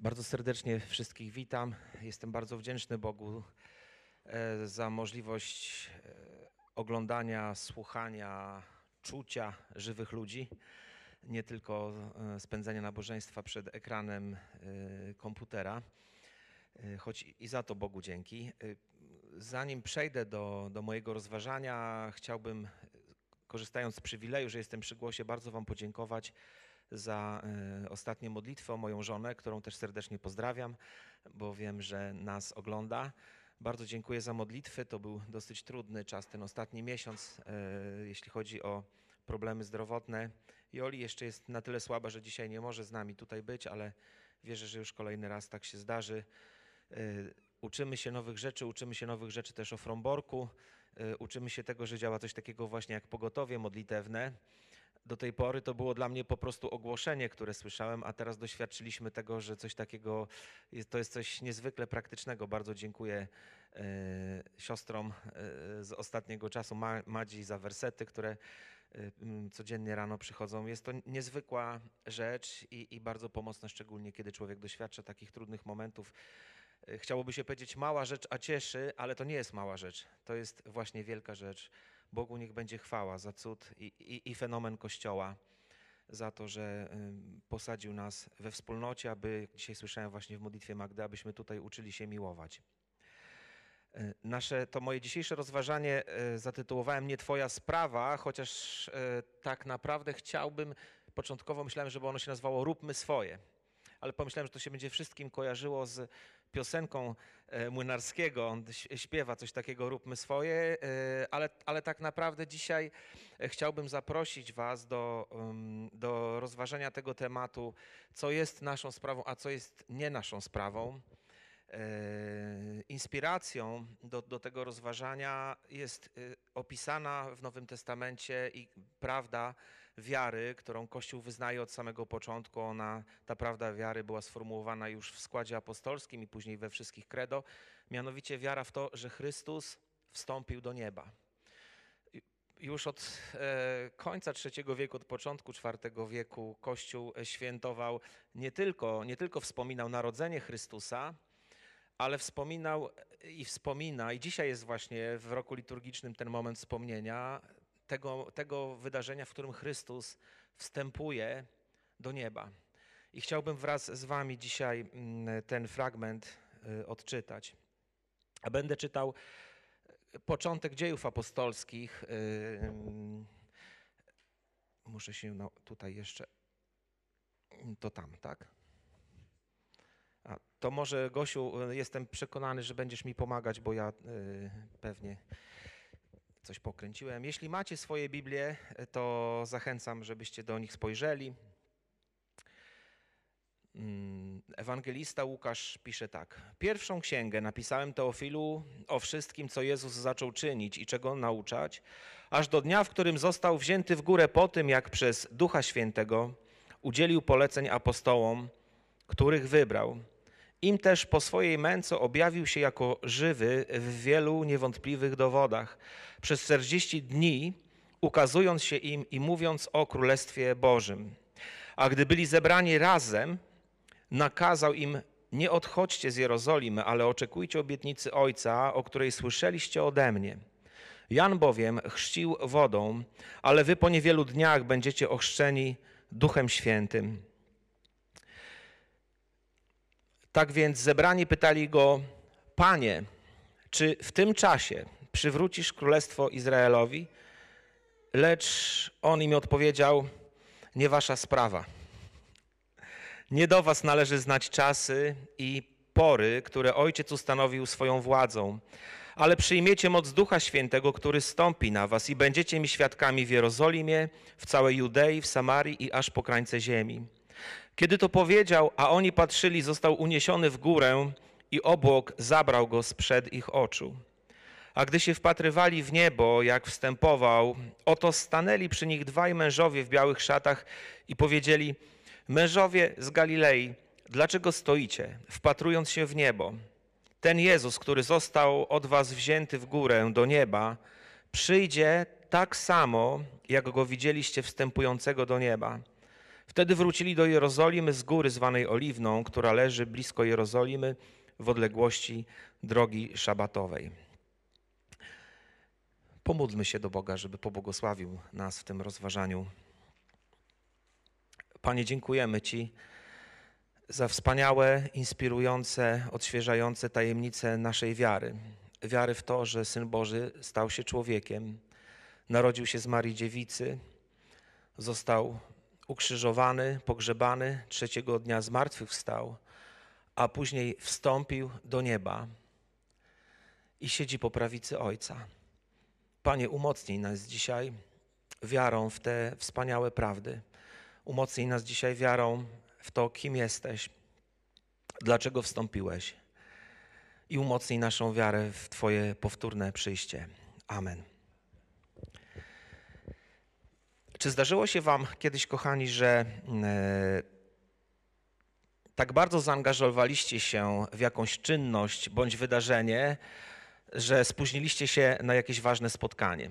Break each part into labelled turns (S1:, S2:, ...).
S1: Bardzo serdecznie wszystkich witam. Jestem bardzo wdzięczny Bogu e, za możliwość e, oglądania, słuchania, czucia żywych ludzi, nie tylko e, spędzania nabożeństwa przed ekranem komputera, choć i za to Bogu dzięki. Zanim przejdę do, do mojego rozważania, chciałbym, korzystając z przywileju, że jestem przy głosie, bardzo Wam podziękować za e, ostatnią modlitwę o moją żonę, którą też serdecznie pozdrawiam, bo wiem, że nas ogląda. Bardzo dziękuję za modlitwy. To był dosyć trudny czas, ten ostatni miesiąc, e, jeśli chodzi o problemy zdrowotne. Joli jeszcze jest na tyle słaba, że dzisiaj nie może z nami tutaj być, ale wierzę, że już kolejny raz tak się zdarzy. E, uczymy się nowych rzeczy, uczymy się nowych rzeczy też o Fromborku. Uczymy się tego, że działa coś takiego właśnie jak pogotowie modlitewne. Do tej pory to było dla mnie po prostu ogłoszenie, które słyszałem, a teraz doświadczyliśmy tego, że coś takiego to jest coś niezwykle praktycznego. Bardzo dziękuję e, siostrom e, z ostatniego czasu, Ma, Madzi, za wersety, które e, codziennie rano przychodzą. Jest to niezwykła rzecz i, i bardzo pomocna, szczególnie kiedy człowiek doświadcza takich trudnych momentów. Chciałoby się powiedzieć mała rzecz, a cieszy, ale to nie jest mała rzecz. To jest właśnie wielka rzecz Bogu niech będzie chwała za cud i, i, i fenomen Kościoła, za to, że posadził nas we wspólnocie, aby, dzisiaj słyszałem właśnie w modlitwie Magdy, abyśmy tutaj uczyli się miłować. E, nasze, to moje dzisiejsze rozważanie e, zatytułowałem Nie Twoja sprawa, chociaż tak naprawdę chciałbym, początkowo myślałem, żeby ono się nazywało Róbmy swoje ale pomyślałem, że to się będzie wszystkim kojarzyło z piosenką e, Młynarskiego. On śpiewa coś takiego, róbmy swoje, e, ale, ale tak naprawdę dzisiaj e, chciałbym zaprosić Was do, do rozważania tego tematu, co jest naszą sprawą, a co jest nie naszą sprawą. Inspiracją do, do tego rozważania jest opisana w Nowym Testamencie i prawda wiary, którą Kościół wyznaje od samego początku. Ona, ta prawda wiary była sformułowana już w składzie apostolskim i później we wszystkich credo, mianowicie wiara w to, że Chrystus wstąpił do nieba. Już od e, końca III wieku, od początku IV wieku Kościół świętował, nie tylko, nie tylko wspominał narodzenie Chrystusa, ale wspominał i wspomina, i dzisiaj jest właśnie w roku liturgicznym ten moment wspomnienia tego, tego wydarzenia, w którym Chrystus wstępuje do nieba. I chciałbym wraz z Wami dzisiaj mm, ten fragment y, odczytać. A będę czytał początek dziejów apostolskich. Y, mm, muszę się no, tutaj jeszcze. To tam, tak? A to może, Gosiu, jestem przekonany, że będziesz mi pomagać, bo ja y, pewnie coś pokręciłem. Jeśli macie swoje Biblie, to zachęcam, żebyście do nich spojrzeli. Mm, ewangelista Łukasz pisze tak. Pierwszą księgę napisałem Teofilu o wszystkim, co Jezus zaczął czynić i czego nauczać, aż do dnia, w którym został wzięty w górę po tym, jak przez Ducha Świętego udzielił poleceń apostołom, których wybrał im też po swojej męce objawił się jako żywy w wielu niewątpliwych dowodach. Przez 40 dni ukazując się im i mówiąc o Królestwie Bożym. A gdy byli zebrani razem, nakazał im: Nie odchodźcie z Jerozolimy, ale oczekujcie obietnicy Ojca, o której słyszeliście ode mnie. Jan bowiem chrzcił wodą, ale wy po niewielu dniach będziecie ochrzczeni Duchem Świętym. Tak więc zebrani pytali go, Panie, czy w tym czasie przywrócisz królestwo Izraelowi? Lecz on im odpowiedział, nie wasza sprawa. Nie do was należy znać czasy i pory, które Ojciec ustanowił swoją władzą, ale przyjmiecie moc Ducha Świętego, który stąpi na was i będziecie mi świadkami w Jerozolimie, w całej Judei, w Samarii i aż po krańce ziemi. Kiedy to powiedział, a oni patrzyli, został uniesiony w górę i obłok zabrał go sprzed ich oczu. A gdy się wpatrywali w niebo, jak wstępował, oto stanęli przy nich dwaj mężowie w białych szatach i powiedzieli: Mężowie z Galilei, dlaczego stoicie, wpatrując się w niebo? Ten Jezus, który został od was wzięty w górę do nieba, przyjdzie tak samo, jak go widzieliście wstępującego do nieba. Wtedy wrócili do Jerozolimy z góry zwanej Oliwną, która leży blisko Jerozolimy w odległości drogi szabatowej. Pomódlmy się do Boga, żeby pobłogosławił nas w tym rozważaniu. Panie, dziękujemy Ci za wspaniałe, inspirujące, odświeżające tajemnice naszej wiary. Wiary w to, że Syn Boży stał się człowiekiem, narodził się z Marii Dziewicy, został ukrzyżowany, pogrzebany, trzeciego dnia zmartwychwstał, a później wstąpił do nieba i siedzi po prawicy Ojca. Panie, umocnij nas dzisiaj wiarą w te wspaniałe prawdy. Umocnij nas dzisiaj wiarą w to, kim jesteś, dlaczego wstąpiłeś i umocnij naszą wiarę w Twoje powtórne przyjście. Amen. Czy zdarzyło się Wam kiedyś, kochani, że e, tak bardzo zaangażowaliście się w jakąś czynność bądź wydarzenie, że spóźniliście się na jakieś ważne spotkanie?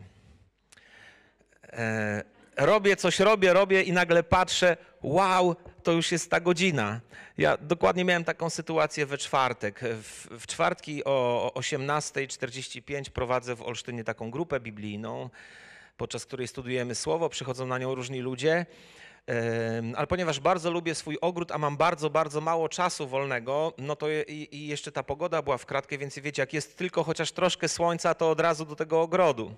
S1: E, robię coś, robię, robię i nagle patrzę, wow, to już jest ta godzina. Ja dokładnie miałem taką sytuację we czwartek. W, w czwartki o 18.45 prowadzę w Olsztynie taką grupę biblijną, podczas której studujemy słowo, przychodzą na nią różni ludzie. Ale ponieważ bardzo lubię swój ogród, a mam bardzo, bardzo mało czasu wolnego, no to i, i jeszcze ta pogoda była w kratkę, więc wiecie, jak jest tylko chociaż troszkę słońca, to od razu do tego ogrodu.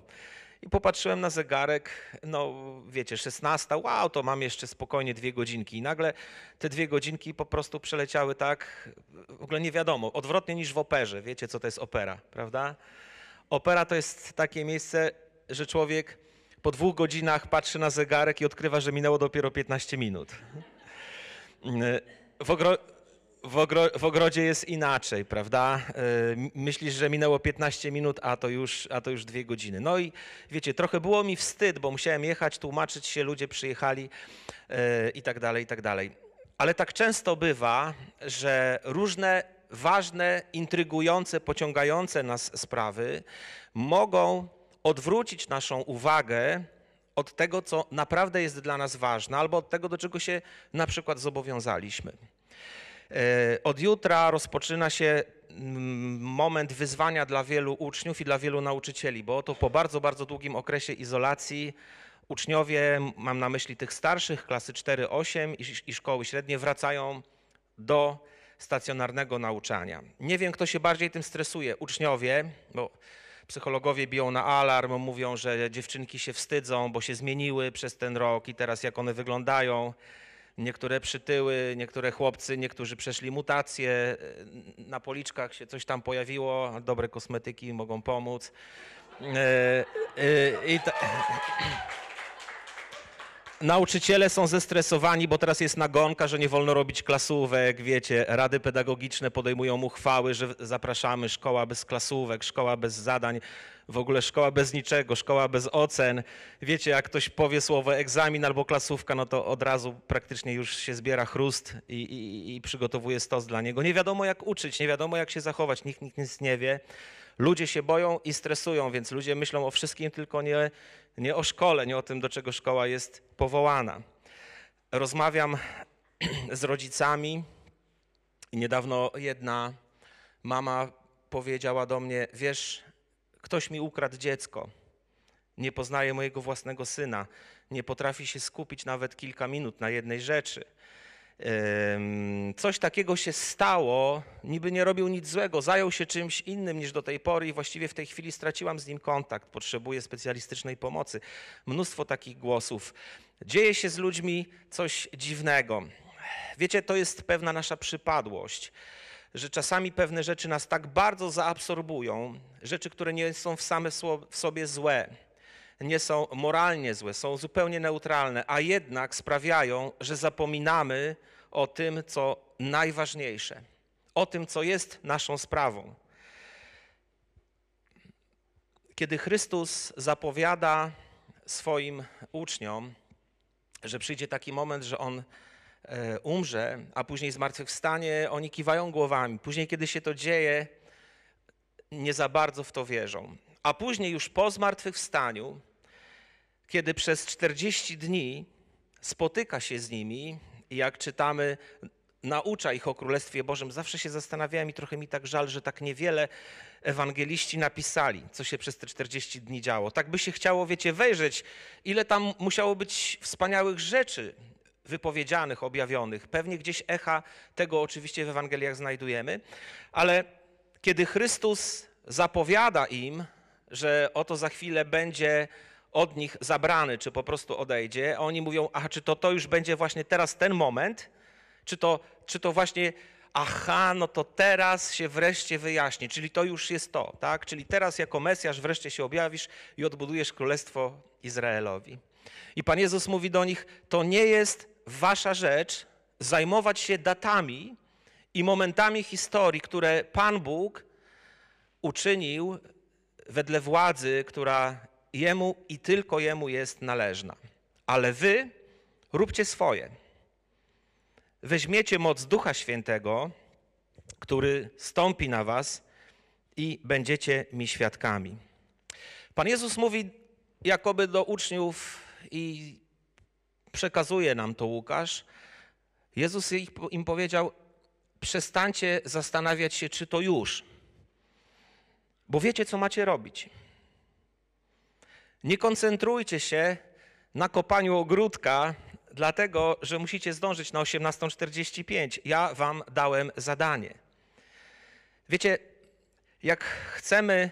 S1: I popatrzyłem na zegarek, no wiecie, 16, wow, to mam jeszcze spokojnie dwie godzinki. I nagle te dwie godzinki po prostu przeleciały tak, w ogóle nie wiadomo, odwrotnie niż w operze. Wiecie, co to jest opera, prawda? Opera to jest takie miejsce, że człowiek po dwóch godzinach patrzy na zegarek i odkrywa, że minęło dopiero 15 minut. W, ogro w, ogro w, ogrodzie jest inaczej, prawda? Myślisz, że minęło 15 minut, a to, już, a to już dwie godziny. No i wiecie, trochę było mi wstyd, bo musiałem jechać, tłumaczyć się, ludzie przyjechali i tak dalej, i tak dalej. Ale tak często bywa, że różne ważne, intrygujące, pociągające nas sprawy mogą odwrócić naszą uwagę od tego, co naprawdę jest dla nas ważne, albo od tego, do czego się na przykład zobowiązaliśmy. E, od jutra rozpoczyna się mm, moment wyzwania dla wielu uczniów i dla wielu nauczycieli, bo oto po bardzo, bardzo długim okresie izolacji uczniowie, mam na myśli tych starszych, klasy 4-8 i, i szkoły średnie, wracają do stacjonarnego nauczania. Nie wiem, kto się bardziej tym stresuje, uczniowie, bo psychologowie biją na alarm, mówią, że dziewczynki się wstydzą, bo się zmieniły przez ten rok i teraz jak one wyglądają. Niektóre przytyły, niektóre chłopcy, niektórzy przeszli mutacje, na policzkach się coś tam pojawiło, dobre kosmetyki mogą pomóc. E, e, I. Nauczyciele są zestresowani, bo teraz jest nagonka, że nie wolno robić klasówek, wiecie, rady pedagogiczne podejmują uchwały, że zapraszamy szkoła bez klasówek, szkoła bez zadań, w ogóle szkoła bez niczego, szkoła bez ocen. Wiecie, jak ktoś powie słowo egzamin albo klasówka, no to od razu praktycznie już się zbiera chrust i, i, i przygotowuje stos dla niego. Nie wiadomo jak uczyć, nie wiadomo jak się zachować, nikt, nikt nic nie wie. Ludzie się boją i stresują, więc ludzie myślą o wszystkim, tylko nie, nie o szkole, nie o tym, do czego szkoła jest powołana. Rozmawiam z rodzicami i niedawno jedna mama powiedziała do mnie: Wiesz, ktoś mi ukradł dziecko. Nie poznaje mojego własnego syna. Nie potrafi się skupić nawet kilka minut na jednej rzeczy coś takiego się stało, niby nie robił nic złego, zajął się czymś innym niż do tej pory i właściwie w tej chwili straciłam z nim kontakt, potrzebuję specjalistycznej pomocy. Mnóstwo takich głosów. Dzieje się z ludźmi coś dziwnego. Wiecie, to jest pewna nasza przypadłość, że czasami pewne rzeczy nas tak bardzo zaabsorbują, rzeczy, które nie są w same w sobie złe nie są moralnie złe, są zupełnie neutralne, a jednak sprawiają, że zapominamy o tym, co najważniejsze, o tym, co jest naszą sprawą. Kiedy Chrystus zapowiada swoim uczniom, że przyjdzie taki moment, że on e, umrze, a później zmartwychwstanie, oni kiwają głowami. Później, kiedy się to dzieje, nie za bardzo w to wierzą. A później, już po zmartwychwstaniu, kiedy przez 40 dni spotyka się z nimi jak czytamy, naucza ich o Królestwie Bożym, zawsze się zastanawiałem i trochę mi tak żal, że tak niewiele ewangeliści napisali, co się przez te 40 dni działo. Tak by się chciało, wiecie, wejrzeć, ile tam musiało być wspaniałych rzeczy wypowiedzianych, objawionych. Pewnie gdzieś echa tego oczywiście w Ewangeliach znajdujemy, ale kiedy Chrystus zapowiada im, że oto za chwilę będzie od nich zabrany, czy po prostu odejdzie, a oni mówią, a czy to to już będzie właśnie teraz ten moment, czy to, czy to właśnie, aha, no to teraz się wreszcie wyjaśni, czyli to już jest to, tak? Czyli teraz jako Mesjasz wreszcie się objawisz i odbudujesz królestwo Izraelowi. I Pan Jezus mówi do nich, to nie jest wasza rzecz zajmować się datami i momentami historii, które Pan Bóg uczynił wedle władzy, która Jemu i tylko Jemu jest należna. Ale wy róbcie swoje. Weźmiecie moc Ducha Świętego, który stąpi na was i będziecie mi świadkami. Pan Jezus mówi jakoby do uczniów i przekazuje nam to Łukasz. Jezus im powiedział: Przestańcie zastanawiać się, czy to już, bo wiecie, co macie robić. Nie koncentrujcie się na kopaniu ogródka, dlatego że musicie zdążyć na 18.45. Ja wam dałem zadanie. Wiecie, jak chcemy,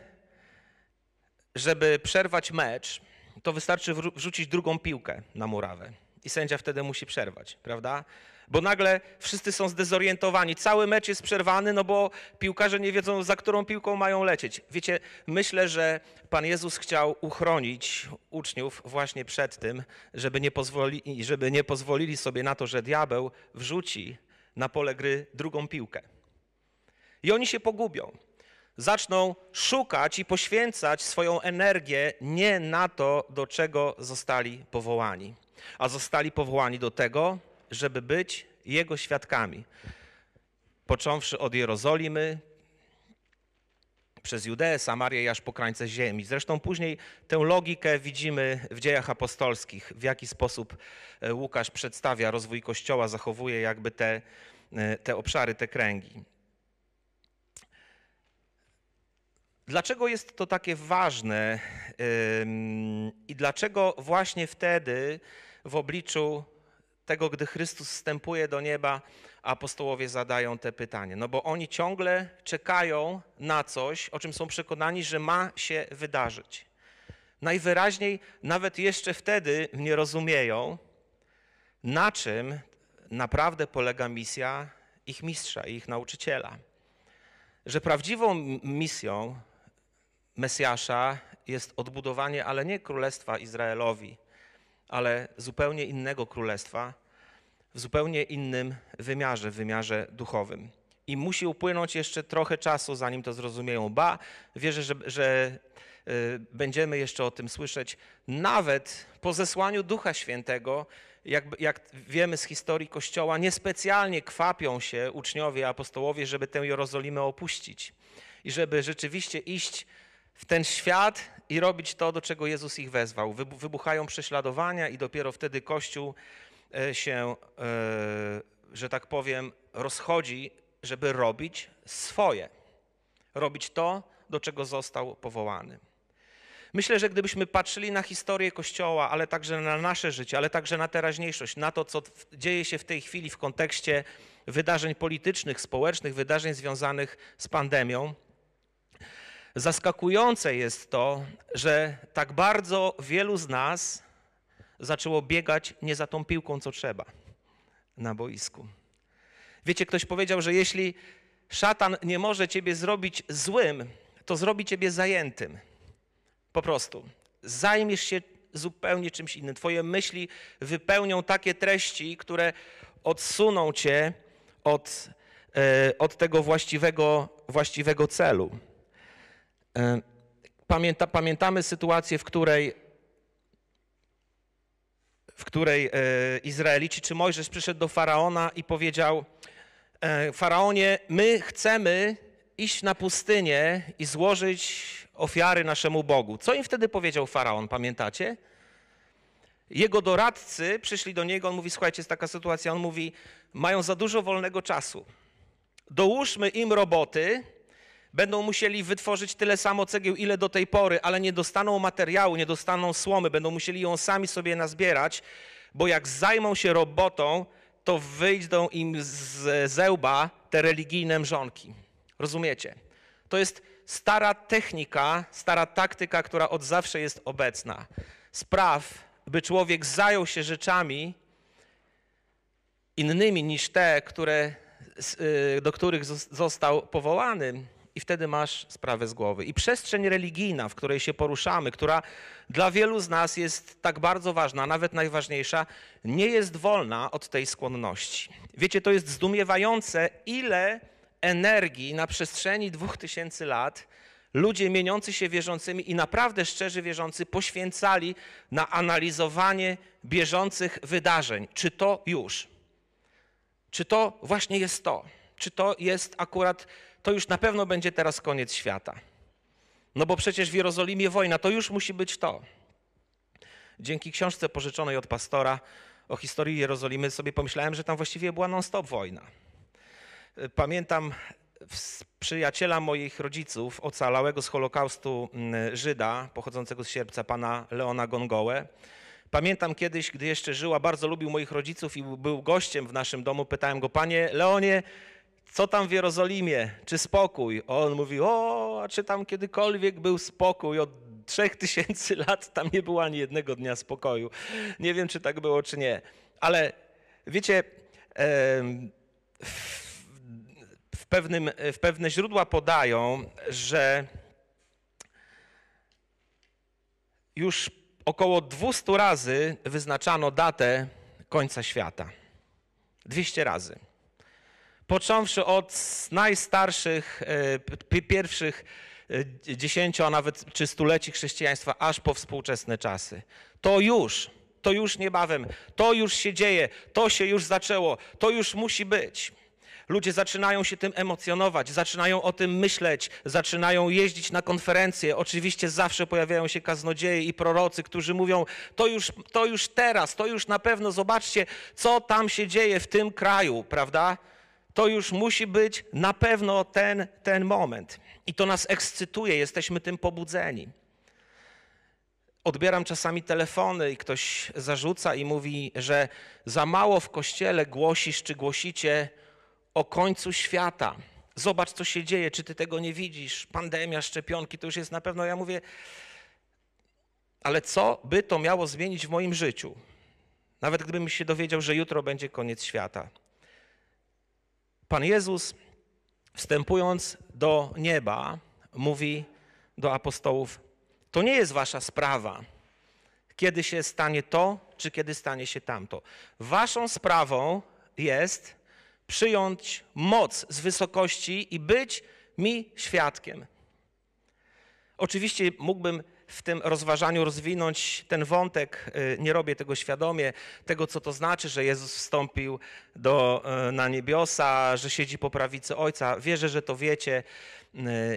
S1: żeby przerwać mecz, to wystarczy wrzucić drugą piłkę na murawę i sędzia wtedy musi przerwać, prawda? Bo nagle wszyscy są zdezorientowani. Cały mecz jest przerwany, no bo piłkarze nie wiedzą, za którą piłką mają lecieć. Wiecie, myślę, że Pan Jezus chciał uchronić uczniów właśnie przed tym, żeby nie, pozwoli, żeby nie pozwolili sobie na to, że diabeł wrzuci na pole gry drugą piłkę. I oni się pogubią. Zaczną szukać i poświęcać swoją energię nie na to, do czego zostali powołani a zostali powołani do tego, żeby być Jego świadkami. Począwszy od Jerozolimy, przez Judeę, Samarię i aż po krańce ziemi. Zresztą później tę logikę widzimy w dziejach apostolskich, w jaki sposób e, Łukasz przedstawia rozwój Kościoła, zachowuje jakby te, e, te obszary, te kręgi. Dlaczego jest to takie ważne i dlaczego właśnie wtedy w obliczu tego, gdy Chrystus wstępuje do nieba, apostołowie zadają te pytanie. No bo oni ciągle czekają na coś, o czym są przekonani, że ma się wydarzyć. Najwyraźniej nawet jeszcze wtedy nie rozumieją, na czym naprawdę polega misja ich mistrza i ich nauczyciela. Że prawdziwą misją Mesjasza jest odbudowanie, ale nie królestwa Izraelowi, ale zupełnie innego królestwa, w zupełnie innym wymiarze, wymiarze duchowym. I musi upłynąć jeszcze trochę czasu, zanim to zrozumieją. Ba, wierzę, że, że y, będziemy jeszcze o tym słyszeć, nawet po zesłaniu Ducha Świętego, jak, jak, wiemy z historii Kościoła, niespecjalnie kwapią się uczniowie, apostołowie, żeby tę Jerozolimę opuścić i żeby rzeczywiście iść w ten świat i robić to, do czego Jezus ich wezwał. Wybuchają prześladowania i dopiero wtedy Kościół e, się, e, że tak powiem, rozchodzi, żeby robić swoje. Robić to, do czego został powołany. Myślę, że gdybyśmy patrzyli na historię Kościoła, ale także na nasze życie, ale także na teraźniejszość, na to, co dzieje się w tej chwili w kontekście wydarzeń politycznych, społecznych, wydarzeń związanych z pandemią, Zaskakujące jest to, że tak bardzo wielu z nas zaczęło biegać nie za tą piłką, co trzeba na boisku. Wiecie, ktoś powiedział, że jeśli szatan nie może ciebie zrobić złym, to zrobi ciebie zajętym. Po prostu. Zajmiesz się zupełnie czymś innym. Twoje myśli wypełnią takie treści, które odsuną cię od, e, od tego właściwego, właściwego celu. E, pamięta, pamiętamy sytuację, w której, w której e, Izraelici czy Mojżesz przyszedł do faraona i powiedział: e, Faraonie, my chcemy iść na pustynię i złożyć ofiary naszemu Bogu. Co im wtedy powiedział faraon, pamiętacie? Jego doradcy przyszli do niego, on mówi, słuchajcie, jest taka sytuacja, on mówi, mają za dużo wolnego czasu. Dołóżmy im roboty, będą musieli wytworzyć tyle samo cegieł, ile do tej pory, ale nie dostaną materiału, nie dostaną słomy, będą musieli ją sami sobie nazbierać, bo jak zajmą się robotą, to wyjdą im z zełba te religijne mrzonki. Rozumiecie? To jest stara technika, stara taktyka, która od zawsze jest obecna. Spraw, by człowiek zajął się rzeczami innymi niż te, które, y, do których został powołany, i wtedy masz sprawę z głowy. I przestrzeń religijna, w której się poruszamy, która dla wielu z nas jest tak bardzo ważna, nawet najważniejsza, nie jest wolna od tej skłonności. Wiecie, to jest zdumiewające, ile energii na przestrzeni dwóch tysięcy lat ludzie mieniący się wierzącymi i naprawdę szczerzy wierzący poświęcali na analizowanie bieżących wydarzeń. Czy to już? Czy to właśnie jest to? Czy to jest akurat, to już na pewno będzie teraz koniec świata? No bo przecież w Jerozolimie wojna, to już musi być to. Dzięki książce pożyczonej od pastora o historii Jerozolimy sobie pomyślałem, że tam właściwie była non-stop wojna. Pamiętam przyjaciela moich rodziców, ocalałego z Holokaustu mm, Żyda, pochodzącego z Sierpca, pana Leona Gongołę. Pamiętam kiedyś, gdy jeszcze żyła, bardzo lubił moich rodziców i był gościem w naszym domu. Pytałem go, panie Leonie, co tam w Jerozolimie? Czy spokój? On mówi, o, a czy tam kiedykolwiek był spokój? Od trzech tysięcy lat tam nie było ani jednego dnia spokoju. Nie wiem, czy tak było, czy nie. Ale wiecie, w, pewnym, w pewne źródła podają, że już około 200 razy wyznaczano datę końca świata. 200 razy. Począwszy od najstarszych, e, pierwszych e, dziesięciu, a nawet czy stuleci chrześcijaństwa, aż po współczesne czasy. To już, to już niebawem, to już się dzieje, to się już zaczęło, to już musi być. Ludzie zaczynają się tym emocjonować, zaczynają o tym myśleć, zaczynają jeździć na konferencje. Oczywiście zawsze pojawiają się kaznodzieje i prorocy, którzy mówią: to już, to już teraz, to już na pewno, zobaczcie, co tam się dzieje w tym kraju, prawda? To już musi być na pewno ten, ten moment. I to nas ekscytuje, jesteśmy tym pobudzeni. Odbieram czasami telefony i ktoś zarzuca i mówi, że za mało w kościele głosisz czy głosicie o końcu świata. Zobacz, co się dzieje, czy ty tego nie widzisz? Pandemia, szczepionki, to już jest na pewno. Ja mówię, ale co by to miało zmienić w moim życiu? Nawet gdybym się dowiedział, że jutro będzie koniec świata. Pan Jezus, wstępując do nieba, mówi do apostołów: To nie jest wasza sprawa, kiedy się stanie to, czy kiedy stanie się tamto. Waszą sprawą jest przyjąć moc z wysokości i być mi świadkiem. Oczywiście mógłbym w tym rozważaniu rozwinąć ten wątek, y, nie robię tego świadomie, tego co to znaczy, że Jezus wstąpił do, y, na niebiosa, że siedzi po prawicy Ojca. Wierzę, że to wiecie.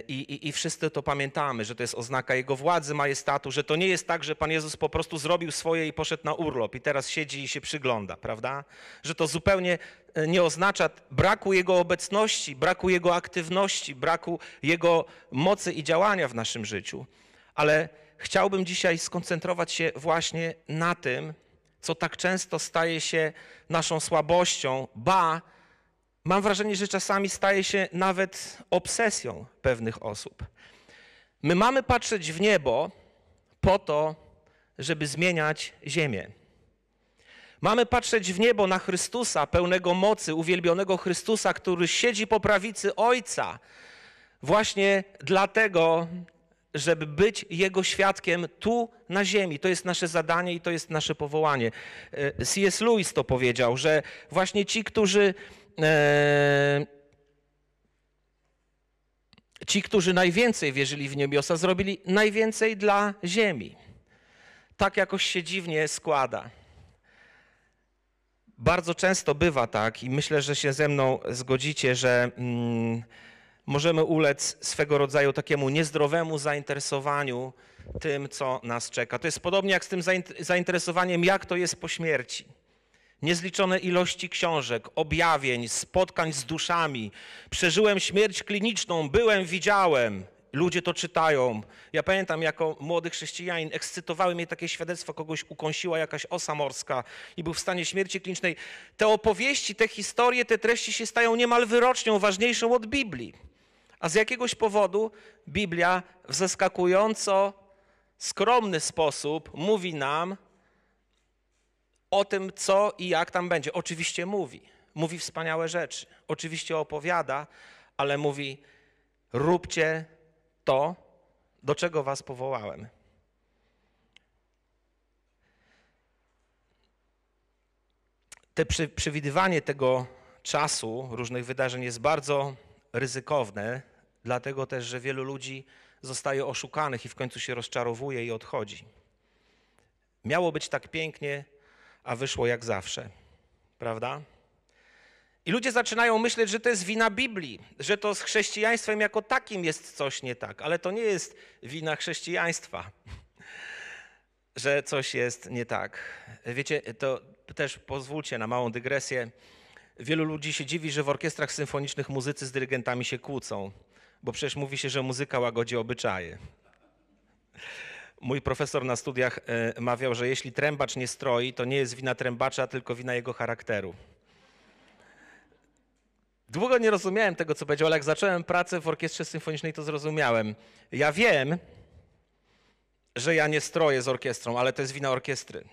S1: I, i, I wszyscy to pamiętamy, że to jest oznaka Jego władzy, majestatu, że to nie jest tak, że Pan Jezus po prostu zrobił swoje i poszedł na urlop i teraz siedzi i się przygląda, prawda? Że to zupełnie nie oznacza braku Jego obecności, braku Jego aktywności, braku Jego mocy i działania w naszym życiu. Ale chciałbym dzisiaj skoncentrować się właśnie na tym, co tak często staje się naszą słabością, ba, mam wrażenie, że czasami staje się nawet obsesją pewnych osób. My mamy patrzeć w niebo po to, żeby zmieniać ziemię. Mamy patrzeć w niebo na Chrystusa, pełnego mocy, uwielbionego Chrystusa, który siedzi po prawicy Ojca, właśnie dlatego, żeby być Jego świadkiem tu na ziemi. To jest nasze zadanie i to jest nasze powołanie. E, C.S. Lewis to powiedział, że właśnie ci, którzy e, ci, którzy najwięcej wierzyli w niebiosa, zrobili najwięcej dla ziemi. Tak jakoś się dziwnie składa. Bardzo często bywa tak, i myślę, że się ze mną zgodzicie, że mm, możemy ulec swego rodzaju takiemu niezdrowemu zainteresowaniu tym, co nas czeka. To jest podobnie jak z tym zainteresowaniem, jak to jest po śmierci. Niezliczone ilości książek, objawień, spotkań z duszami. Przeżyłem śmierć kliniczną, byłem, widziałem. Ludzie to czytają. Ja pamiętam, jako młody chrześcijanin, ekscytowały mnie takie świadectwo, kogoś ukąsiła jakaś osa morska i był w stanie śmierci klinicznej. Te opowieści, te historie, te treści się stają niemal wyrocznią, ważniejszą od Biblii. A z jakiegoś powodu Biblia w zaskakująco skromny sposób mówi nam o tym, co i jak tam będzie. Oczywiście mówi, mówi wspaniałe rzeczy, oczywiście opowiada, ale mówi: róbcie to, do czego Was powołałem. Te przy, przewidywanie tego czasu, różnych wydarzeń jest bardzo ryzykowne, dlatego też, że wielu ludzi zostaje oszukanych i w końcu się rozczarowuje i odchodzi. Miało być tak pięknie, a wyszło jak zawsze, prawda? I ludzie zaczynają myśleć, że to jest wina Biblii, że to z chrześcijaństwem jako takim jest coś nie tak, ale to nie jest wina chrześcijaństwa, że coś jest nie tak. Wiecie, to też pozwólcie na małą dygresję. Wielu ludzi się dziwi, że w orkiestrach symfonicznych muzycy z dyrygentami się kłócą, bo przecież mówi się, że muzyka łagodzi obyczaje. Mój profesor na studiach e, mawiał, że jeśli trębacz nie stroi, to nie jest wina trębacza, tylko wina jego charakteru. Długo nie rozumiałem tego, co powiedział, ale jak zacząłem pracę w orkiestrze symfonicznej, to zrozumiałem. Ja wiem, że ja nie stroję z orkiestrą, ale to jest wina orkiestry.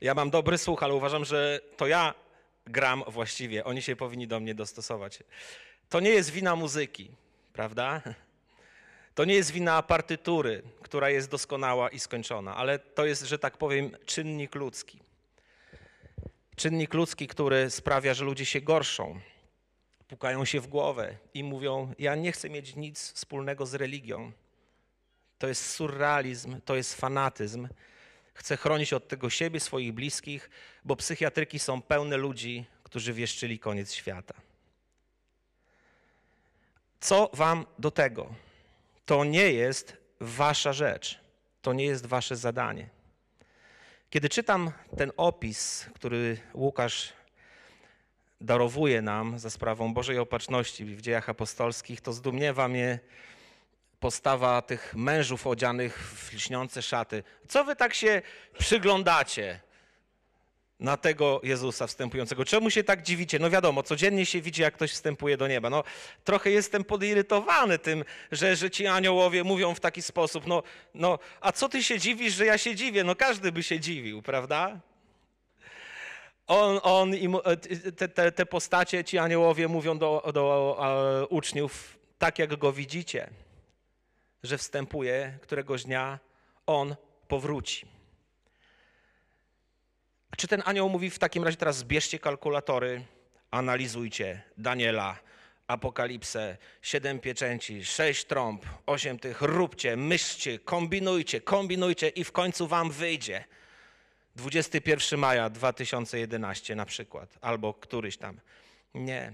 S1: Ja mam dobry słuch, ale uważam, że to ja gram właściwie. Oni się powinni do mnie dostosować. To nie jest wina muzyki, prawda? To nie jest wina partytury, która jest doskonała i skończona, ale to jest, że tak powiem, czynnik ludzki. Czynnik ludzki, który sprawia, że ludzie się gorszą, pukają się w głowę i mówią: Ja nie chcę mieć nic wspólnego z religią. To jest surrealizm, to jest fanatyzm. Chcę chronić od tego siebie, swoich bliskich, bo psychiatryki są pełne ludzi, którzy wieszczyli koniec świata. Co wam do tego? To nie jest wasza rzecz, to nie jest wasze zadanie. Kiedy czytam ten opis, który Łukasz darowuje nam za sprawą Bożej Opatrzności w dziejach apostolskich, to zdumiewa mnie postawa tych mężów odzianych w lśniące szaty. Co wy tak się przyglądacie na tego Jezusa wstępującego? Czemu się tak dziwicie? No wiadomo, codziennie się widzi, jak ktoś wstępuje do nieba. No trochę jestem podirytowany tym, że, że ci aniołowie mówią w taki sposób. No, no, a co ty się dziwisz, że ja się dziwię? No każdy by się dziwił, prawda? On, on i te, te, te postacie, ci aniołowie mówią do, do uczniów, tak jak go widzicie, że wstępuje któregoś dnia, on powróci. Czy ten anioł mówi w takim razie teraz zbierzcie kalkulatory, analizujcie Daniela, Apokalipsę, siedem pieczęci, sześć trąb, osiem tych, róbcie, myślcie, kombinujcie, kombinujcie i w końcu wam wyjdzie. 21 maja 2011 na przykład, albo któryś tam. Nie.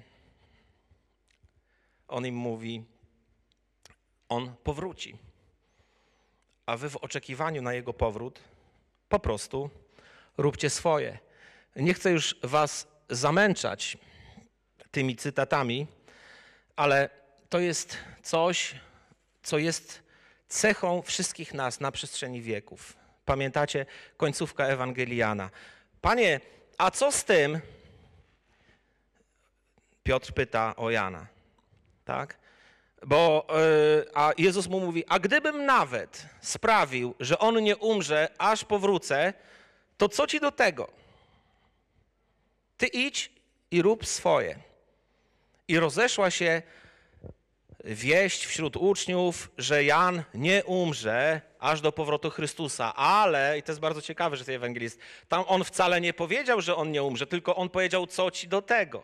S1: On im mówi, on powróci. A wy w oczekiwaniu na jego powrót po prostu róbcie swoje. Nie chcę już was zamęczać tymi cytatami, ale to jest coś, co jest cechą wszystkich nas na przestrzeni wieków. Pamiętacie końcówka Ewangeliana. Panie, a co z tym? Piotr pyta o Jana. Tak? Bo yy, a Jezus mu mówi: A gdybym nawet sprawił, że on nie umrze, aż powrócę, to co ci do tego? Ty idź i rób swoje. I rozeszła się wieść wśród uczniów, że Jan nie umrze aż do powrotu Chrystusa, ale, i to jest bardzo ciekawe, że tej ewangelist, tam on wcale nie powiedział, że on nie umrze, tylko on powiedział, co ci do tego.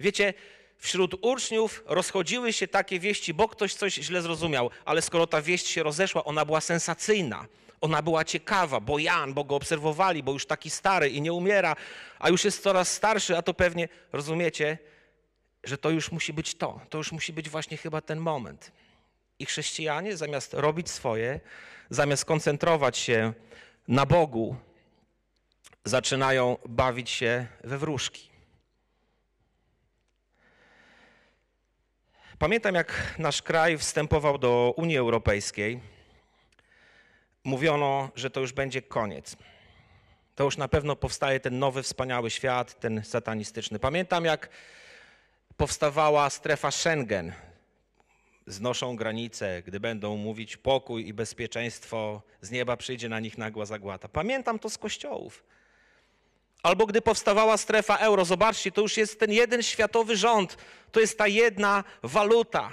S1: Wiecie, wśród uczniów rozchodziły się takie wieści, bo ktoś coś źle zrozumiał, ale skoro ta wieść się rozeszła, ona była sensacyjna. Ona była ciekawa, bo Jan, bo go obserwowali, bo już taki stary i nie umiera, a już jest coraz starszy, a to pewnie, rozumiecie? że to już musi być to, to już musi być właśnie chyba ten moment. I chrześcijanie zamiast robić swoje, zamiast koncentrować się na Bogu, zaczynają bawić się we wróżki. Pamiętam, jak nasz kraj wstępował do Unii Europejskiej, mówiono, że to już będzie koniec. To już na pewno powstaje ten nowy, wspaniały świat, ten satanistyczny. Pamiętam, jak powstawała strefa Schengen. Znoszą granice, gdy będą mówić pokój i bezpieczeństwo, z nieba przyjdzie na nich nagła zagłada. Pamiętam to z kościołów. Albo gdy powstawała strefa euro, zobaczcie, to już jest ten jeden światowy rząd, to jest ta jedna waluta.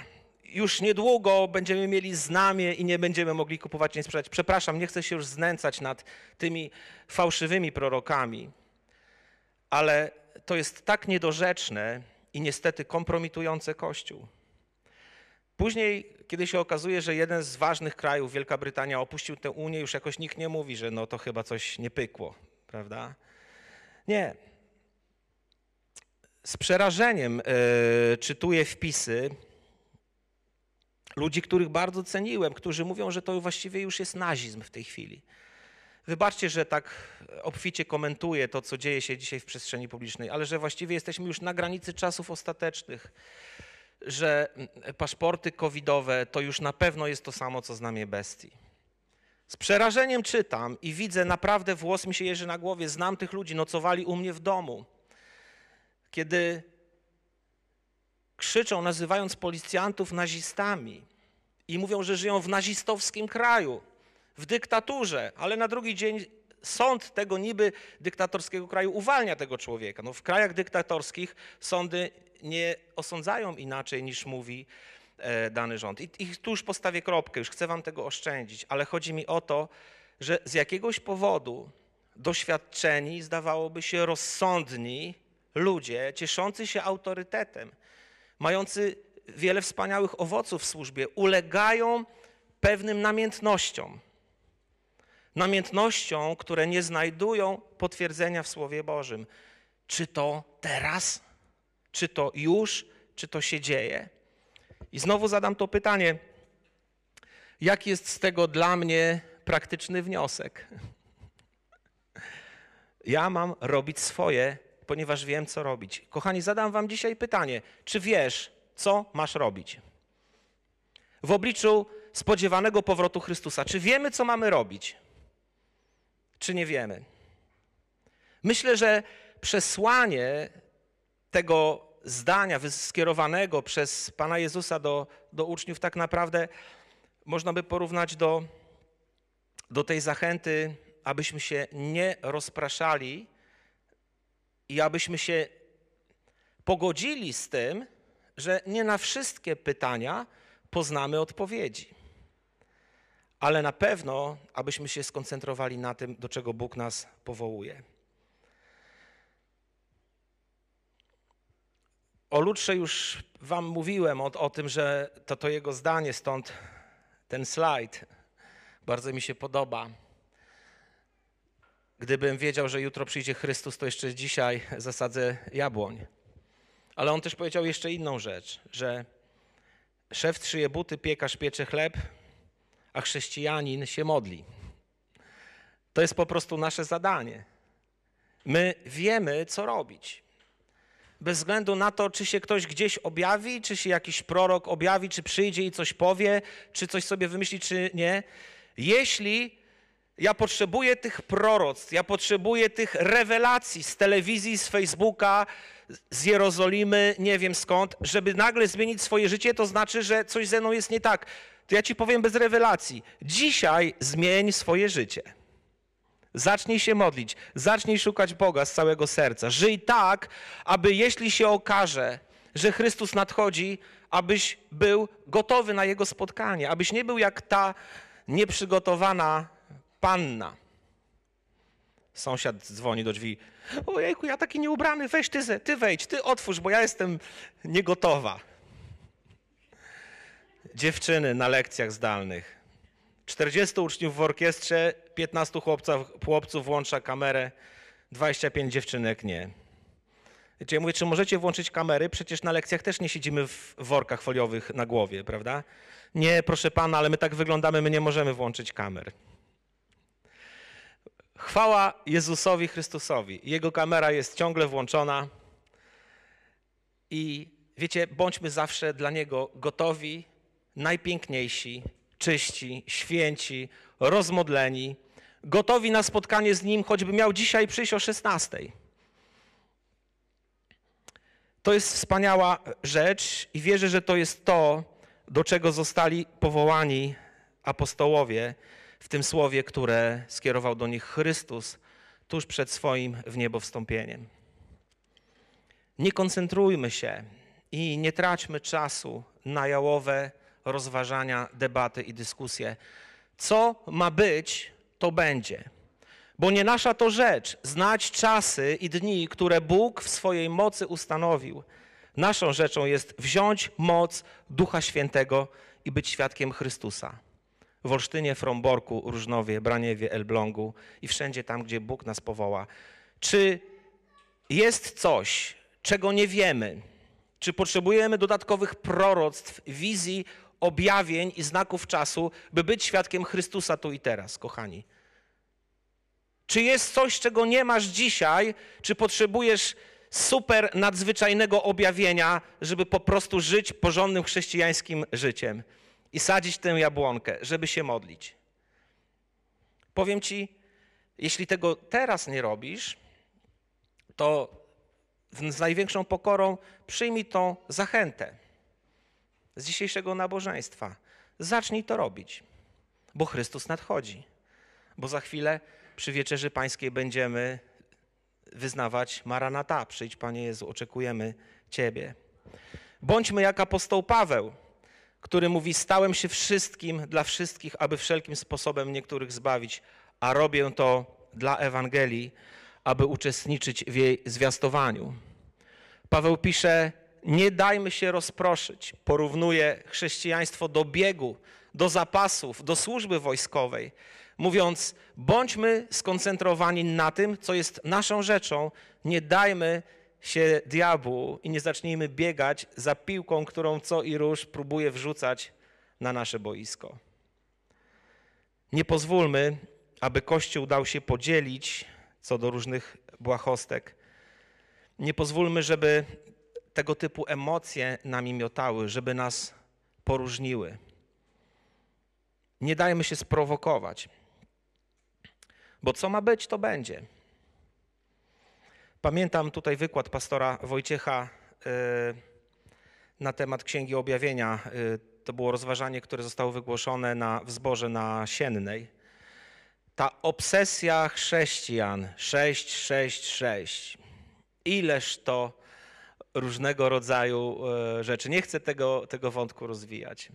S1: Już niedługo będziemy mieli znamie i nie będziemy mogli kupować nie sprzedać. Przepraszam, nie chcę się już znęcać nad tymi fałszywymi prorokami, ale to jest tak niedorzeczne i niestety kompromitujące Kościół. Później, kiedy się okazuje, że jeden z ważnych krajów, Wielka Brytania, opuścił tę Unię, już jakoś nikt nie mówi, że no to chyba coś nie pykło, prawda? Nie. Z przerażeniem yy, czytuję wpisy ludzi, których bardzo ceniłem, którzy mówią, że to właściwie już jest nazizm w tej chwili. Wybaczcie, że tak obficie komentuję to, co dzieje się dzisiaj w przestrzeni publicznej, ale że właściwie jesteśmy już na granicy czasów ostatecznych, że paszporty covidowe to już na pewno jest to samo, co znamie bestii. Z przerażeniem czytam i widzę, naprawdę włos mi się jeży na głowie. Znam tych ludzi, nocowali u mnie w domu. Kiedy krzyczą, nazywając policjantów nazistami i mówią, że żyją w nazistowskim kraju, w dyktaturze, ale na drugi dzień sąd tego niby dyktatorskiego kraju uwalnia tego człowieka. No, w krajach dyktatorskich sądy nie osądzają inaczej niż mówi E, dany rząd. I, I tu już postawię kropkę, już chcę wam tego oszczędzić, ale chodzi mi o to, że z jakiegoś powodu doświadczeni, zdawałoby się rozsądni ludzie, cieszący się autorytetem, mający wiele wspaniałych owoców w służbie, ulegają pewnym namiętnościom. Namiętnościom, które nie znajdują potwierdzenia w Słowie Bożym. Czy to teraz? Czy to już? Czy to się dzieje? I znowu zadam to pytanie: jaki jest z tego dla mnie praktyczny wniosek? Ja mam robić swoje, ponieważ wiem, co robić. Kochani, zadam Wam dzisiaj pytanie: czy wiesz, co masz robić? W obliczu spodziewanego powrotu Chrystusa, czy wiemy, co mamy robić? Czy nie wiemy? Myślę, że przesłanie tego zdania skierowanego przez Pana Jezusa do, do uczniów tak naprawdę można by porównać do, do tej zachęty, abyśmy się nie rozpraszali i abyśmy się pogodzili z tym, że nie na wszystkie pytania poznamy odpowiedzi. Ale na pewno, abyśmy się skoncentrowali na tym, do czego Bóg nas powołuje. O Lutrze już wam mówiłem o, o tym, że to to jego zdanie, stąd ten slajd bardzo mi się podoba. Gdybym wiedział, że jutro przyjdzie Chrystus, to jeszcze dzisiaj zasadzę jabłoń. Ale on też powiedział jeszcze inną rzecz, że szef trzyje buty, piekarz piecze chleb, a chrześcijanin się modli. To jest po prostu nasze zadanie. My wiemy, co robić bez względu na to, czy się ktoś gdzieś objawi, czy się jakiś prorok objawi, czy przyjdzie i coś powie, czy coś sobie wymyśli, czy nie. Jeśli ja potrzebuję tych proroctw, ja potrzebuję tych rewelacji z telewizji, z Facebooka, z Jerozolimy, nie wiem skąd, żeby nagle zmienić swoje życie, to znaczy, że coś ze mną jest nie tak. To ja ci powiem bez rewelacji. Dzisiaj zmień swoje życie. Zacznij się modlić, zacznij szukać Boga z całego serca. Żyj tak, aby jeśli się okaże, że Chrystus nadchodzi, abyś był gotowy na Jego spotkanie, abyś nie był jak ta nieprzygotowana panna. Sąsiad dzwoni do drzwi. Ojejku, ja taki nieubrany, weź ty, ty wejdź, ty otwórz, bo ja jestem niegotowa. Dziewczyny na lekcjach zdalnych. 40 uczniów w orkiestrze, 15 chłopców, chłopców włącza kamerę, 25 dziewczynek nie. Wiecie, ja mówię, czy możecie włączyć kamery? Przecież na lekcjach też nie siedzimy w workach foliowych na głowie, prawda? Nie, proszę pana, ale my tak wyglądamy, my nie możemy włączyć kamer. Chwała Jezusowi Chrystusowi. Jego kamera jest ciągle włączona. I wiecie, bądźmy zawsze dla Niego gotowi, najpiękniejsi, czyści, święci, rozmodleni, gotowi na spotkanie z Nim, choćby miał dzisiaj przyjść o 16. To jest wspaniała rzecz i wierzę, że to jest to, do czego zostali powołani apostołowie w tym słowie, które skierował do nich Chrystus tuż przed swoim w niebo wstąpieniem. Nie koncentrujmy się i nie traćmy czasu na jałowe rozważania, debaty i dyskusje. Co ma być, to będzie. Bo nie nasza to rzecz znać czasy i dni, które Bóg w swojej mocy ustanowił. Naszą rzeczą jest wziąć moc Ducha Świętego i być świadkiem Chrystusa. W Olsztynie, Fromborku, Różnowie, Braniewie, Elblągu i wszędzie tam, gdzie Bóg nas powoła. Czy jest coś, czego nie wiemy? Czy potrzebujemy dodatkowych proroctw, wizji, objawień i znaków czasu, by być świadkiem Chrystusa tu i teraz, kochani? Czy jest coś, czego nie masz dzisiaj? Czy potrzebujesz super nadzwyczajnego objawienia, żeby po prostu żyć porządnym chrześcijańskim życiem i sadzić tę jabłonkę, żeby się modlić? Powiem ci, jeśli tego teraz nie robisz, to z największą pokorą przyjmij tą zachętę z dzisiejszego nabożeństwa. Zacznij to robić, bo Chrystus nadchodzi, bo za chwilę przy wieczerzy pańskiej będziemy wyznawać Maranata, przyjdź Panie Jezu, oczekujemy Ciebie. Bądźmy jak apostoł Paweł, który mówi, stałem się wszystkim dla wszystkich, aby wszelkim sposobem niektórych zbawić, a robię to dla Ewangelii, aby uczestniczyć w jej zwiastowaniu. Paweł pisze, nie dajmy się rozproszyć. Porównuje chrześcijaństwo do biegu, do zapasów, do służby wojskowej mówiąc: bądźmy skoncentrowani na tym, co jest naszą rzeczą, nie dajmy się diabłu i nie zacznijmy biegać za piłką, którą co i róż próbuje wrzucać na nasze boisko. Nie pozwólmy, aby Kościół dał się podzielić co do różnych błahostek. Nie pozwólmy, żeby tego typu emocje nami miotały, żeby nas poróżniły. Nie dajmy się sprowokować. Bo co ma być, to będzie. Pamiętam tutaj wykład pastora Wojciecha y, na temat Księgi Objawienia. Y, to było rozważanie, które zostało wygłoszone na, w zborze na Siennej. Ta obsesja chrześcijan 666. Ileż to różnego rodzaju y, rzeczy. Nie chcę tego, tego wątku rozwijać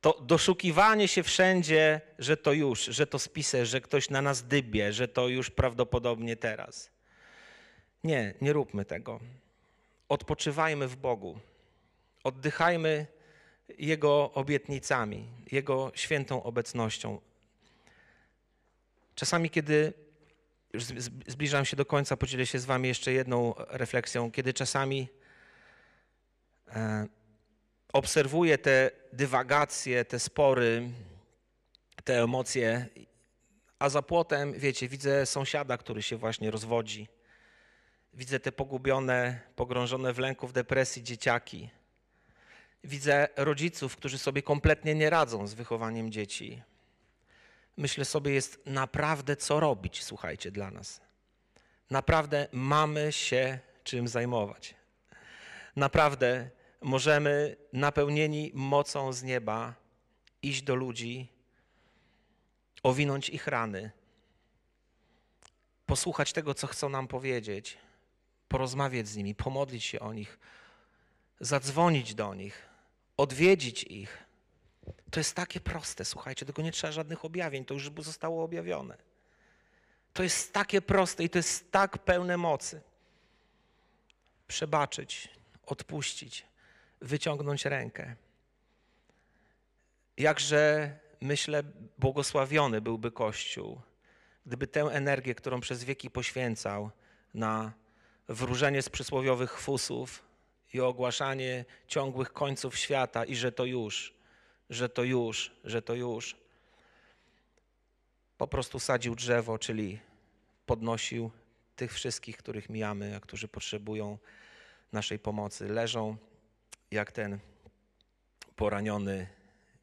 S1: to doszukiwanie się wszędzie, że to już, że to spisę, że ktoś na nas dybie, że to już prawdopodobnie teraz. Nie, nie róbmy tego. Odpoczywajmy w Bogu. Oddychajmy Jego obietnicami, Jego świętą obecnością. Czasami, kiedy już zbliżam się do końca, podzielę się z Wami jeszcze jedną refleksją, kiedy czasami e, obserwuję te dywagacje, te spory, te emocje, a za płotem, wiecie, widzę sąsiada, który się właśnie rozwodzi. Widzę te pogubione, pogrążone w lęku, w depresji dzieciaki. Widzę rodziców, którzy sobie kompletnie nie radzą z wychowaniem dzieci. Myślę sobie, jest naprawdę co robić, słuchajcie, dla nas. Naprawdę mamy się czym zajmować. Naprawdę możemy napełnieni mocą z nieba iść do ludzi, owinąć ich rany, posłuchać tego, co chcą nam powiedzieć, porozmawiać z nimi, pomodlić się o nich, zadzwonić do nich, odwiedzić ich. To jest takie proste, słuchajcie, tylko nie trzeba żadnych objawień, to już zostało objawione. To jest takie proste i to jest tak pełne mocy. Przebaczyć, odpuścić, wyciągnąć rękę. Jakże, myślę, błogosławiony byłby Kościół, gdyby tę energię, którą przez wieki poświęcał na wróżenie z przysłowiowych fusów i ogłaszanie ciągłych końców świata i że to już, że to już, że to już. Po prostu sadził drzewo, czyli podnosił tych wszystkich, których mijamy, a którzy potrzebują naszej pomocy. Leżą jak ten poraniony,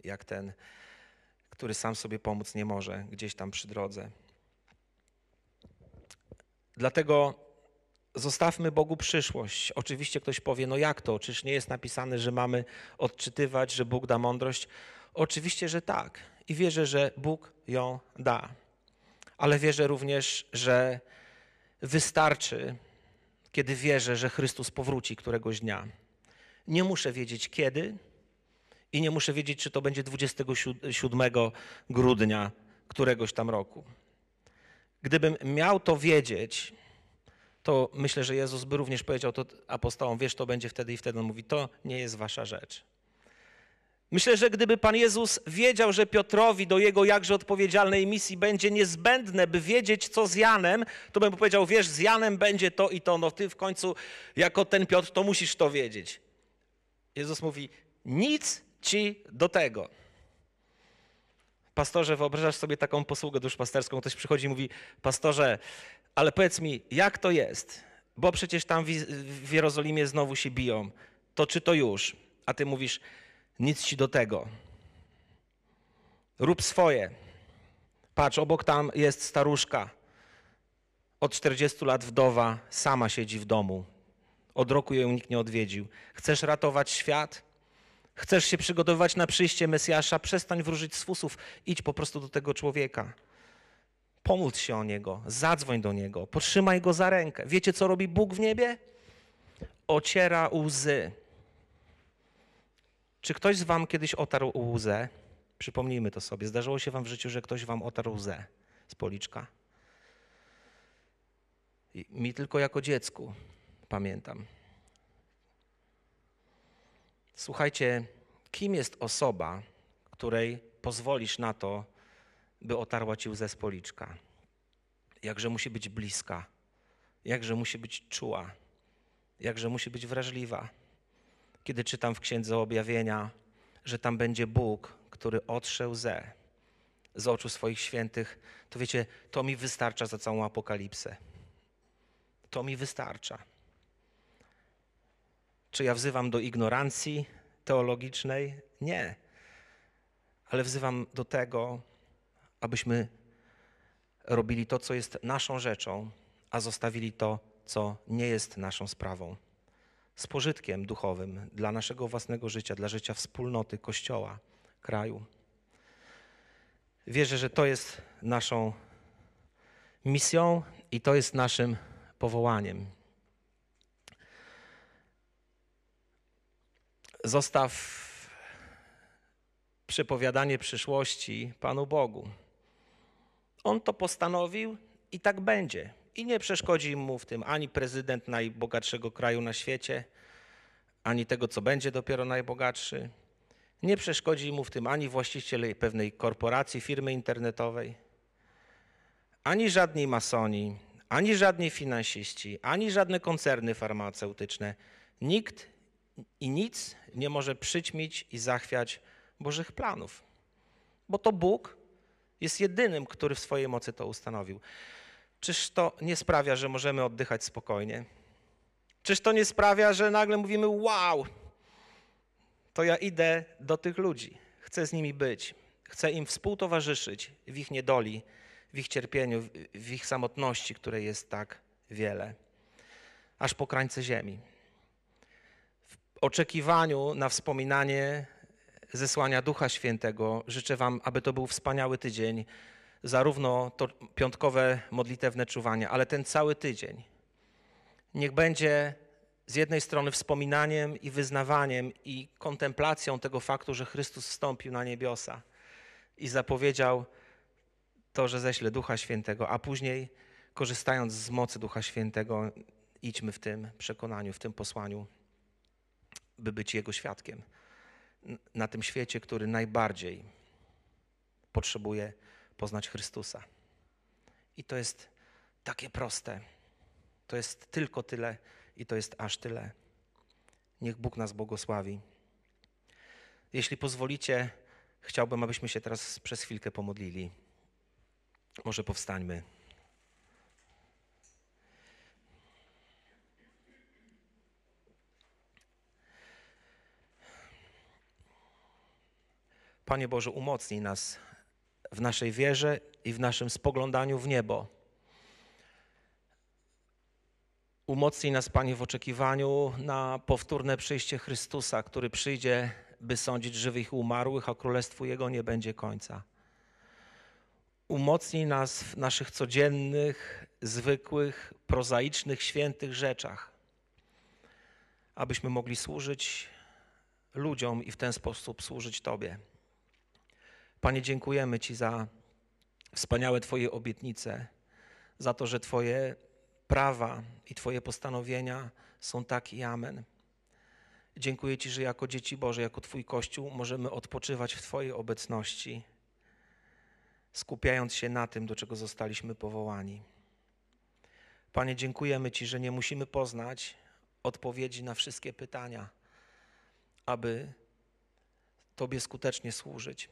S1: jak ten, który sam sobie pomóc nie może, gdzieś tam przy drodze. Dlatego zostawmy Bogu przyszłość. Oczywiście ktoś powie, no jak to? Czyż nie jest napisane, że mamy odczytywać, że Bóg da mądrość? Oczywiście, że tak. I wierzę, że Bóg ją da. Ale wierzę również, że wystarczy, kiedy wierzę, że Chrystus powróci któregoś dnia. Nie muszę wiedzieć kiedy i nie muszę wiedzieć, czy to będzie 27 grudnia któregoś tam roku. Gdybym miał to wiedzieć, to myślę, że Jezus by również powiedział to apostołom, wiesz, to będzie wtedy i wtedy. On mówi, to nie jest wasza rzecz. Myślę, że gdyby Pan Jezus wiedział, że Piotrowi do jego jakże odpowiedzialnej misji będzie niezbędne, by wiedzieć, co z Janem, to bym powiedział, wiesz, z Janem będzie to i to, no ty w końcu, jako ten Piotr, to musisz to wiedzieć. Jezus mówi, nic ci do tego. Pastorze, wyobrażasz sobie taką posługę duszpasterską, ktoś przychodzi i mówi, pastorze, ale powiedz mi, jak to jest? Bo przecież tam w Jerozolimie znowu się biją. To czy to już? A ty mówisz, nic ci do tego. Rób swoje. Patrz, obok tam jest staruszka. Od 40 lat wdowa, sama siedzi w domu. Od roku ją nikt nie odwiedził. Chcesz ratować świat? Chcesz się przygotowywać na przyjście Mesjasza? Przestań wróżyć z fusów. Idź po prostu do tego człowieka. Pomódl się o niego, zadzwoń do niego, potrzymaj go za rękę. Wiecie, co robi Bóg w niebie? Ociera łzy. Czy ktoś z wam kiedyś otarł łzę? Przypomnijmy to sobie. Zdarzyło się wam w życiu, że ktoś wam otarł łzę z policzka? Mi tylko jako dziecku pamiętam. Słuchajcie, kim jest osoba, której pozwolisz na to, by otarła ci łzę z policzka? Jakże musi być bliska, jakże musi być czuła, jakże musi być wrażliwa kiedy czytam w Księdze Objawienia, że tam będzie Bóg, który otrze łzę z oczu swoich świętych, to wiecie, to mi wystarcza za całą apokalipsę. To mi wystarcza. Czy ja wzywam do ignorancji teologicznej? Nie. Ale wzywam do tego, abyśmy robili to, co jest naszą rzeczą, a zostawili to, co nie jest naszą sprawą z pożytkiem duchowym dla naszego własnego życia, dla życia wspólnoty, kościoła, kraju. Wierzę, że to jest naszą misją i to jest naszym powołaniem. Zostaw przepowiadanie przyszłości Panu Bogu. On to postanowił i tak będzie. I nie przeszkodzi mu w tym ani prezydent najbogatszego kraju na świecie, ani tego, co będzie dopiero najbogatszy. Nie przeszkodzi mu w tym ani właściciel pewnej korporacji, firmy internetowej, ani żadni masoni, ani żadni finansiści, ani żadne koncerny farmaceutyczne. Nikt i nic nie może przyćmić i zachwiać Bożych planów, bo to Bóg jest jedynym, który w swojej mocy to ustanowił. Czyż to nie sprawia, że możemy oddychać spokojnie? Czyż to nie sprawia, że nagle mówimy: Wow, to ja idę do tych ludzi, chcę z nimi być, chcę im współtowarzyszyć w ich niedoli, w ich cierpieniu, w ich samotności, której jest tak wiele, aż po krańce ziemi. Oczekiwaniu na wspominanie zesłania Ducha Świętego życzę Wam, aby to był wspaniały tydzień zarówno to piątkowe modlitewne czuwanie, ale ten cały tydzień. Niech będzie z jednej strony wspominaniem i wyznawaniem i kontemplacją tego faktu, że Chrystus wstąpił na niebiosa i zapowiedział to, że ześle Ducha Świętego, a później korzystając z mocy Ducha Świętego, idźmy w tym przekonaniu, w tym posłaniu, by być Jego świadkiem na tym świecie, który najbardziej potrzebuje poznać Chrystusa. I to jest takie proste, To jest tylko tyle i to jest aż tyle. Niech Bóg nas błogosławi. Jeśli pozwolicie, chciałbym, abyśmy się teraz przez chwilkę pomodlili. Może powstańmy. Panie Boże, umocnij nas w naszej wierze i w naszym spoglądaniu w niebo. Umocnij nas, Panie, w oczekiwaniu na powtórne przyjście Chrystusa, który przyjdzie, by sądzić żywych i umarłych, a królestwu Jego nie będzie końca. Umocnij nas w naszych codziennych, zwykłych, prozaicznych, świętych rzeczach, abyśmy mogli służyć ludziom i w ten sposób służyć Tobie. Panie, dziękujemy Ci za wspaniałe Twoje obietnice, za to, że Twoje prawa i Twoje postanowienia są tak i amen. Dziękuję Ci, że jako dzieci Boże, jako Twój Kościół możemy odpoczywać w Twojej obecności, skupiając się na tym, do czego zostaliśmy powołani. Panie, dziękujemy Ci, że nie musimy poznać odpowiedzi na wszystkie pytania, aby Tobie skutecznie służyć.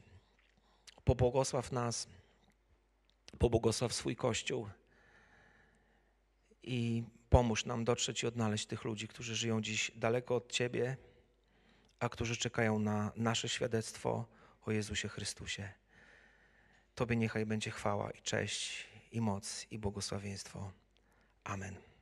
S1: Pobłogosław nas, pobłogosław swój Kościół i pomóż nam dotrzeć i odnaleźć tych ludzi, którzy żyją dziś daleko od Ciebie, a którzy czekają na nasze świadectwo o Jezusie Chrystusie. Tobie niechaj będzie chwała i cześć i moc i błogosławieństwo. Amen.